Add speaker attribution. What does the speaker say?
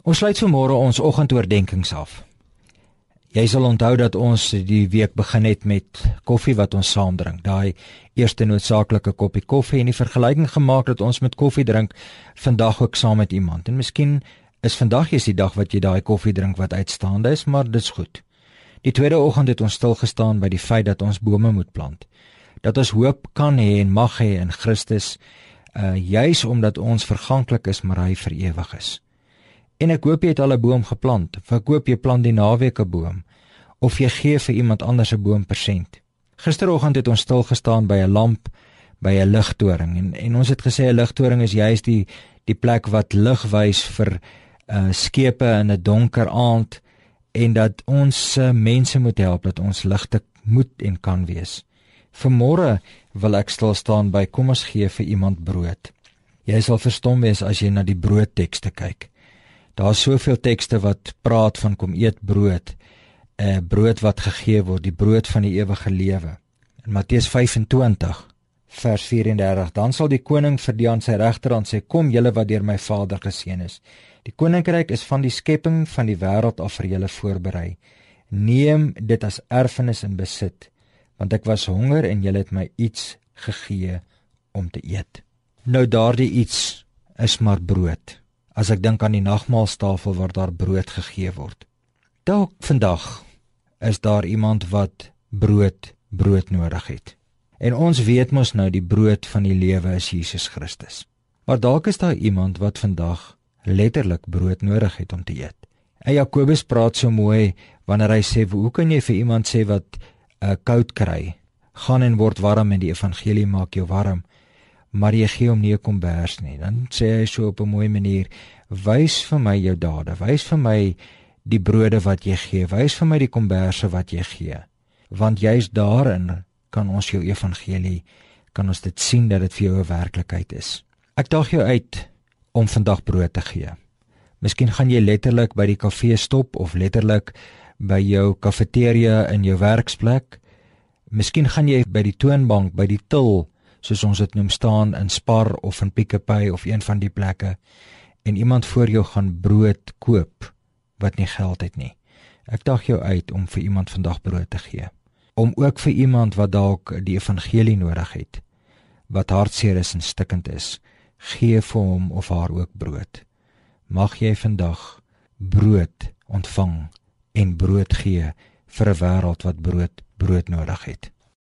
Speaker 1: Ons sluit vanmôre ons oggendoordenkings af. Jy sal onthou dat ons die week begin het met koffie wat ons saam drink. Daai eerste noodsaaklike koppie koffie en die vergelyking gemaak dat ons met koffie drink vandag ook saam met iemand. En miskien is vandag eens die dag wat jy daai koffie drink wat uitstaande is, maar dit's goed. Die tweede oggend het ons stil gestaan by die feit dat ons bome moet plant. Dat ons hoop kan hê en mag hê in Christus, uh juis omdat ons verganklik is, maar hy vir ewig is. En ek hoop jy het al 'n boom geplant. Hoop jy plant die naweek 'n boom of jy gee vir iemand anders 'n boom persent. Gisteroggend het ons stil gestaan by 'n lamp by 'n ligtoring en en ons het gesê 'n ligtoring is juist die die plek wat lig wys vir uh skepe in 'n donker aand en dat ons uh, mense moet help dat ons ligte moet en kan wees. Vanmôre wil ek stil staan by kom ons gee vir iemand brood. Jy sal verstom wees as jy na die broodtekste kyk. Daar's soveel tekste wat praat van kom eet brood, 'n uh, brood wat gegee word, die brood van die ewige lewe. In Matteus 25 vers 34 dan sal die koning vir die aan sy regterhand sê kom julle wat deur my Vader geseën is. Die koninkryk is van die skepping van die wêreld af vir julle voorberei. Neem dit as erfenis in besit, want ek was honger en julle het my iets gegee om te eet. Nou daardie iets is maar brood as ek dink aan die nagmaalstafel waar daar brood gegee word. Dalk vandag is daar iemand wat brood brood nodig het. En ons weet mos nou die brood van die lewe is Jesus Christus. Maar dalk is daar iemand wat vandag letterlik brood nodig het om te eet. En Jakobus praat so mooi wanneer hy sê hoe kan jy vir iemand sê wat 'n uh, koud kry, gaan en word warm en die evangelie maak jou warm maar jy gee hom nie 'n kombers nie. Dan sê hy so op 'n mooi manier: "Wys vir my jou dade. Wys vir my die brode wat jy gee. Wys vir my die komberse wat jy gee. Want jy's daarin kan ons jou evangelie kan ons dit sien dat dit vir jou 'n werklikheid is. Ek daag jou uit om vandag brood te gee. Miskien gaan jy letterlik by die kafee stop of letterlik by jou kafeteria in jou werksplek. Miskien gaan jy by die toonbank, by die til soos ons dit noem staan in Spar of in Pick n Pay of een van die plekke en iemand voor jou gaan brood koop wat nie geld het nie. Ek daag jou uit om vir iemand vandag brood te gee. Om ook vir iemand wat dalk die evangelie nodig het, wat hartseer is en stikkend is, gee vir hom of haar ook brood. Mag jy vandag brood ontvang en brood gee vir 'n wêreld wat brood brood nodig het.